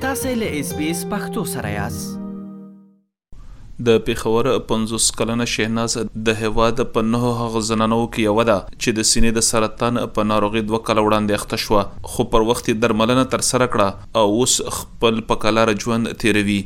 تاسو له اس بي اس پختو سره یاست. د پېښور پنځوس کلنه شهناز د هېواد په نهو هغو زنانو کې یوه ده چې د سینې د سرطان په ناروغي دوه کاله وړاندې اخته شوه، خو پر وخت یې درملنه ترسره کړه او اوس خپل په قلاره ژوند تېروي.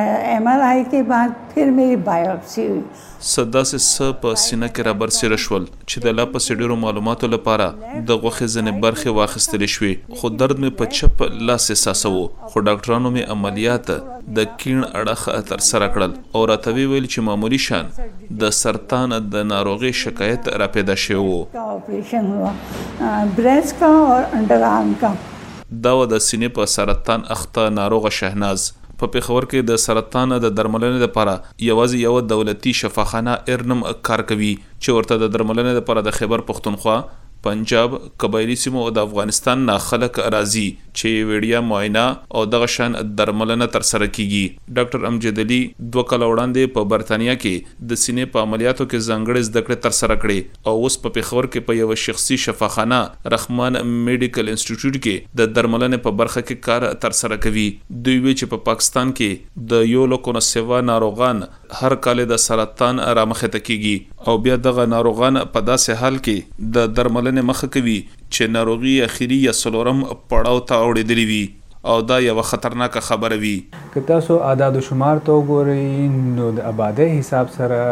ایم آر آی کې بعد پھر میری بایوپسی ہوئی. څه داسې څه په سینه کې رابرسېره شول چې د لا پسې ډېرو معلوماتو لپاره د غوښې ځینې برخې واخیستل شوې، خو درد مې په چپ لاس احساسوو، خو ډاکټرانو مې عملیات د کیڼ اړخ ترسره کړل او راته وې ویل چې معمولي شان د سرطان د ناروغې شکایت راپیدا شوې وو. دا وه د سینې په سرطان اخته ناروغه شهناز. په پېښور کې د سرطان د درملنې لپاره یوازې یوه دولتي شفاخانه ایرنم کار کوي چې ورته د درملنې لپاره د خېبر پښتونخوا، پنجاب، قبایلي سیمو او د افغانستان نه خلک راځي چې وړیا معاینه او دغه شان درملنه ترسره کېږي. ډاکټر امجد علي دوه کاله وړاندې په برتانیا کې د سینې په عملیاتو کې ځانګړې زده کړې ترسره کړې او اوس په پېښور کې په یوه شخصي شفاخانه، رحمان مېډیکل انسټیټیوټ، کې د درملنې په برخه کې کار ترسره کوي. دوی وي چې په پاکستان کې د يو لکو نه سوا ناروغان هر کال د سرطان رامخې ته کېږي او بيا دغه ناروغان په داسې حال کې د درملنې مخه کوي چې ناروغي يې اخيري يا څلورم پړاو ته اوړېدلې وي او دا يوه خطرناکه خبره وي. که تاسو اعداد و شمار ته وګورئ نو د ابادۍ حساب سره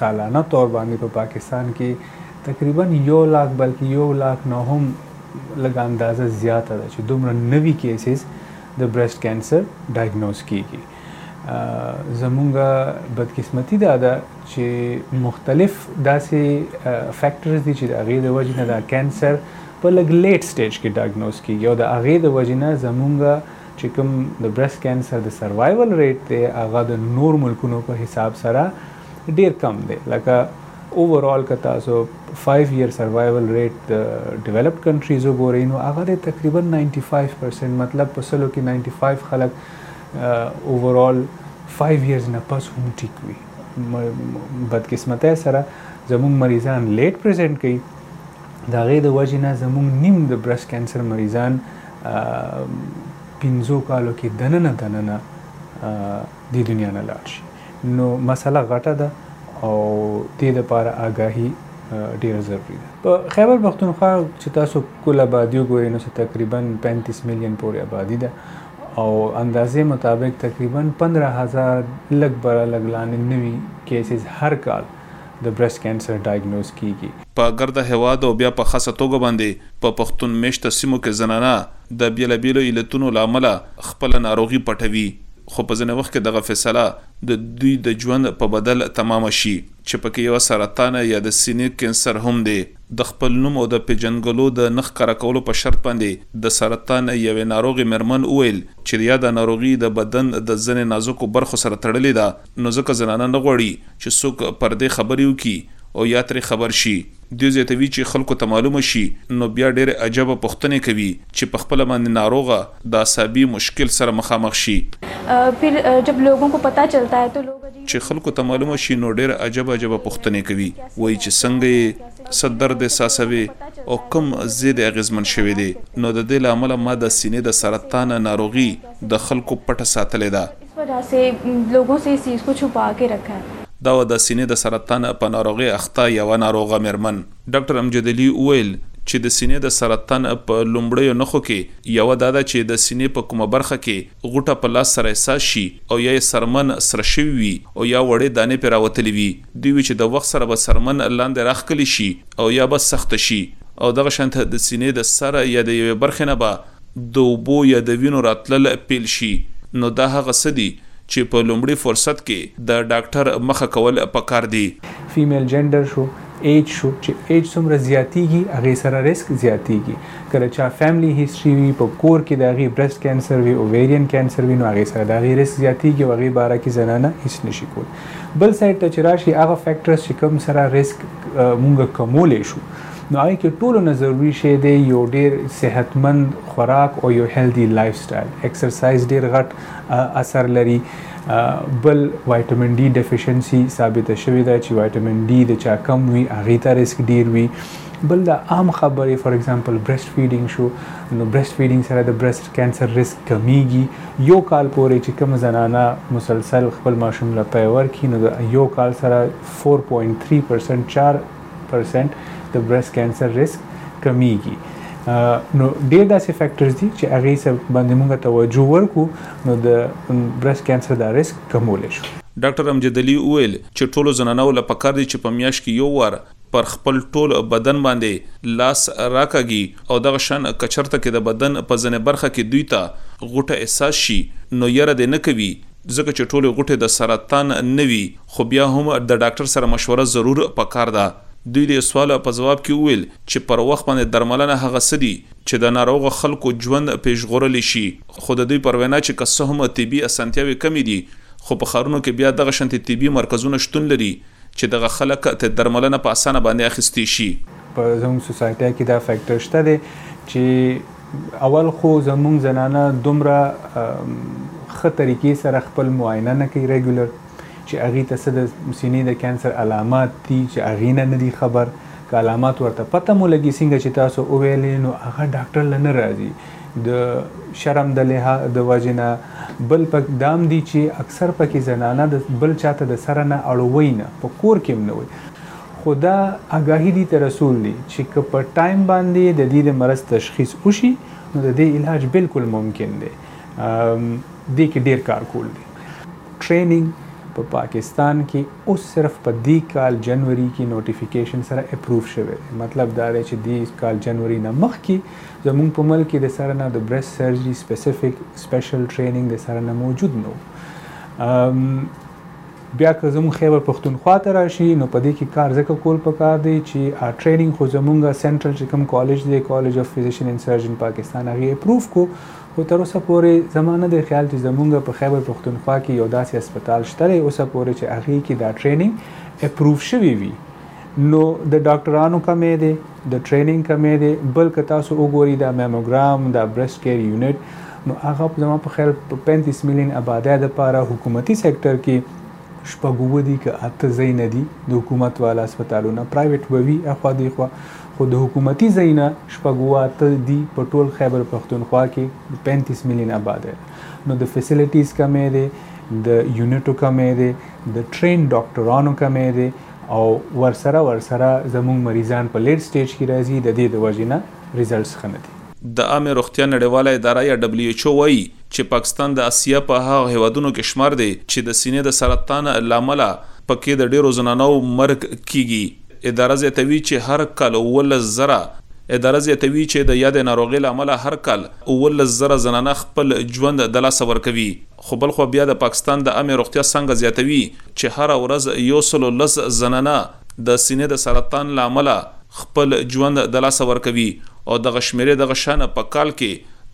سالانه طور باندې په پاکستان کې تقريباً يو لاک بلکې يو لاک نه هم لږه اندازه زياته ده چې دومره نوي کېسز د بريست کانسر ډايګنوز کیږي زمونږه بدقسمتي دا ده چې مختلف داسې فیکټرز دي چې د هغې د وجې نه دا کانسر په لګ لیټ سټیج کې ډایګنوز کیږي او د هغې د وجې نه زمونږه چې کوم د برست کانسر د سروایول ریټ دی هغه د نور ملکونو په حساب سره ډیر کم دی لکه اوور آل که تاسو فایو ییر سروایول ریټ د ډیولپډ کنټریز وګورئ نو هغه دی تقریبا 95% مطلب په سلو کې 95 خلک اوور آل فایو ییرز نه پس هم ټیک وي بدقسمتۍ سره زموږ مریضان لیټ پریزنټ کوي د هغې د وجې نه زموږ نیم د برس کینسر مریضان پنځو کالو کې دننه دننه د دنیا نه لاړ شي نو مسله غټه ده او دې لپاره آګاهي ډېره ضروري ده. په خیبر پښتونخوا چې تاسو کل آبادي وګورئ نو څه تقریبا پنځوس میلیون پورې آبادي ده او اندازې مطابق تقریبا پندره هزار لږ بره لږ لاندې نوي کیسز هر کال د برېسټ کېنسر ډایګنوز کېږي. په ګرده هېواد او بیا په خاصه توګه باندې په پښتون مېشته سیمو کې زنانه د بېلابېلو علتونو له امله خپله ناروغي پټوي. خو په ځینې وخت کې دغه فیصله د دوی د ژوند په بدل تمامه شي، چې په کې یوه سرطان یا د سینې کېنسر هم دی. د خپل نوم او د پېژندګلو د نه ښکاره کولو په شرط باندې د سرطان یوې ناروغې مېرمن وویل، چې یاده ناروغي د بدن د ځینې نازکو برخو سره تړلې ده، نو ځکه زنانه نه غواړي، چې څوک پر دې خبرې وکړي او یا ترې خبر شي. دوی زیاتوي، چې خلکو ته معلومه شي، نو بیا ډېرې عجبه پوښتنې کوي، چې په خپله باندې ناروغه، د اعصابي مشکل سره مخامخ شي. پھر جب لوګون کو پتا چلتا هې تو لوګ عجیب عجیب. چې خلکو ته معلومه شي نو ډېر عجبه عجبه پوښتنې کوي، وایي چې څنګه یې، څه درد احساسوې او کوم ځې دې اغېزمن شوی دی، نو د دې له امله ما د سینې د سرطان ناروغي د خلکو پټه ساتلې ده. اس وجه سې لوګون سې اس چیز کو چھپا کر رکھا هې. دا وه د سینې د سرطان په ناروغۍ اخته یوه ناروغه مېرمن. ډاکټر امجد علي وویل چې د سینې د سرطان په لومړیو نښو کې یوه دا ده چې د سینې په کومه برخه کې غوټه په لاس سره احساس شي او یا یې څرمن سره شوي وي او یا وړې دانې پرې راوتلې وي. دوی وي چې د وخت سره به څرمن لاندې راښکلې شي او یا به سخته شي او دغه شان د سینې د سر یا د یوې برخې نه به د اوبو یا د وینو راتلل پیل شي نو دا هغه څه دي چې په لومړي فرصت کې د ډاکټر مخه کول پکار دي. فیمیل جنډر شو ایج شو چې ایج څومره زیاتیږي هغه سره ریسک زیاتیږي کله چې فیملی هیستوري وي په کور کې د هغه برست کانسر وي اوویرین کانسر وي نو هغه سره د هغه ریسک زیاتیږي او هغه باره کې زنانه هیڅ نشي کول بل سایت ته چې راشي هغه فیکټرز چې کوم سره ریسک مونږ کمولې شو نو هغه کې ټولو نه ضروری شی دی یو ډیر صحتمند خوراک او یو هیلدي لایف سټایل ایکسرسایز ډیر غټ اثر لري بل وایټامین ډي ډیفیشنسي ثابت شوې ده چې وایټامین ډي د چا کم وي هغه ته ریسک ډیر وي بل دا عام خبرې فار ایگزامپل برست فیډینګ شو نو برست فیډینګ سره د برست کانسر ریسک کمیږي یو کال پورې چې کوم زنانه مسلسل خپل ماشوم له پیور کینو د یو کال سره 4.3% 4 پرسنټ د برست کانسر ریسک کمیږي نو ډیر داسې فیکټرز دي چې هغه سب باندې موږ توجه ورکو نو د برست کانسر د ریسک کمول شو ډاکټر امجد علي وویل چې ټولو زنانو له پکار دي چې په میاش کې یو وار پر خپل ټول بدن باندې لاس راکاږي او دغه شان کچرته کې د بدن په ځنې برخه کې دوی ته غوټه احساس شي نو یره دې نه کوي ځکه چې ټولې غوټې د سرطان نه وي خو بیا هم د ډاکټر سره مشوره ضرور په کار ده. دوی د سوال په ځواب کې وویل چې پر وخت باندې درملنه هغه څه دي چې د ناروغ خلکو ژوند پرې ژغورلی شي خو د دوی پر وینا چې که څه هم طبي اسانتیاوې کمې دي خو په ښارونو کې بیا دغه شانتې طبي مرکزونه شتون لري چې دغه خلک ترې درملنه په اسانه باندې اخیستی شي. په زموږ سوسایټی کې دا فکټر شته دی چې. اول خو زمونږ زنانه دومره ښه طریقې سره خپل معاینه نه کوي ریګولر چې هغې ته څه د سینې د کینسر علامات دي چې هغې نه نه دي خبر که علامات ورته پته مو لګي څنګه چې تاسو وویلې نو هغه ډاکټر له نه راځي د شرم د لها د وجې نه بل په دام دي چې اکثر پکې زنانه د بل چاته د سره نه اړوي نه په کور کې هم نه وي خو دا اګاهي دي ته رسول دي چې که په ټایم باندې د دي د مرض تشخیص وشي نو د دي علاج بلکل ممکن دي دي کې ډیر کار کول دي. ټریننګ په پاکستان کې اوس صرف په دي کال جنوري کې نوټیفیکیشن سره اپروف شوی دی مطلب دا دی چې دي کال جنوري نه مخکې زمونږ په ملک کې د سر نه د برست سرجري سپیسفیک سپیشل ټریننګ د سر نه موجود نه وو. بیا که زموږ خیبر پښتونخوا ته راشي نو په دې کې کار ځکه کول پکار دی چې ټریننګ خو زمونږ سنټرل چې کوم کالج دی کالج اف فزیشن اینډ سرجن پاکستان هغه اپروف کو خو تر اوسه پورې زما نه دی خیال چې زمونږ په خیبر پښتونخوا کې یو داسې هسپتال شته دی اوسه پورې چې هغه کې دا ټریننګ اپروف شوی وي نو د ډاکټرانو کمی دی د ټریننګ کمی دی بل که تاسو وګورئ دا میموګرام دا برست کیر یونټ نو هغه زما په خیال په 35 میلیون آبادۍ لپاره حکومتي سکتور کې شپږوه دي که اته ځایونه دي د حکومت والا هسپتالونه پرایویټ به وي اخوا دیخوا خو د حکومتي ځایونه شپږوه اته دي په ټول خیبر پښتونخوا کې 35 میلیون آبادۍ نو د فیسیلیټیز کمی دی د یونټو کمی دی د ټرین ډاکټرانو کمی دی او ورسره ورسره زموږ مریضان په لېټ سټېج کې راځي، د دې د وجې نه ریزلټس ښه نه دي. د عامې روغتیا نړیواله اداره یا ډبلیو ایچ او وايي چې پاکستان د اسیا په هغه هېوادونو کې شمار دی چې د سینې د سرطان له امله په کې د ډېرو زنانو مرګ کېږي. اداره زیاتوي چې هر کال اوولس زره اداره زیاتوي چې د یادې ناروغۍ له امله هر کال اوولس زره زنانه خپل ژوند د لاسه ورکوي. خو بل خوا بیا د پاکستان د عامې روغتیا څانګه زیاتوي چې هره ورځ یو سل او لس زنانه د سینې د سرطان له امله خپل ژوند د لاسه ورکوي او دغه شمېرې دغه شان په کال کې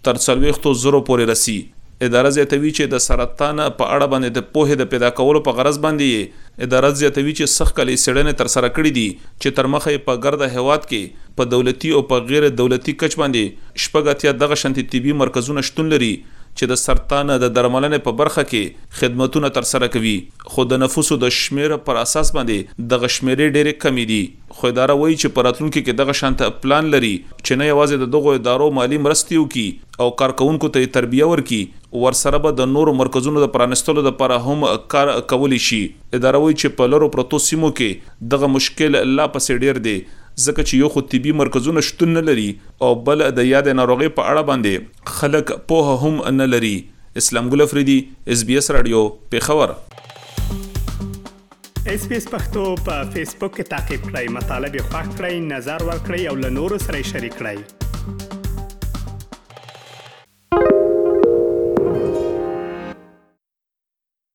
تر څلوېښتو زرو پورې رسي. اداره زیاتوي چې د سرطان په اړه باندې د پوهې د پیدا کولو په غرض باندې یې ادارت زیاتوي چې سږ کال یې څېړنې تر سره کړې دي چې تر مخه یې په ګرده هېواد کې په دولتي او په غېر دولتي کچ باندې شپږ اتیا دغه شانتې طبي مرکزونه شتون لري چې د سرطان د درملنې په برخه کې خدمتونه ترسره کوي، خو د نفوسو د شمېر پر اساس باندې دغه شمېرې ډېرې کمې دي، خو اداره وايي چې په راتلونکي کې دغه شانته پلان لري چې نه یوازې د دغو ادارو مالي مرستې وکړي او کارکوونکو ته یې تربیه ورکړي، ورسره به د نورو مرکزونو د پرانستلو لپاره هم کار کولی شي. اداره وايي چې په لرو پرتو سیمو کې دغه مشکل لا پسې ډېر دی، ځکه چې یو خو طبي مرکزونه شتون نه لري او بل د یادې ناروغۍ په اړه باندې خلک پوهه هم نه لري. اسلام ګل افریدي اس بي اس راډیو پېښور. اس بي اس پښتو په فیسبوک کې تعقیب کړئ مطلب یې خوښ کړئ نظر ور کړئ او له نورو سره یې شریک کړئ.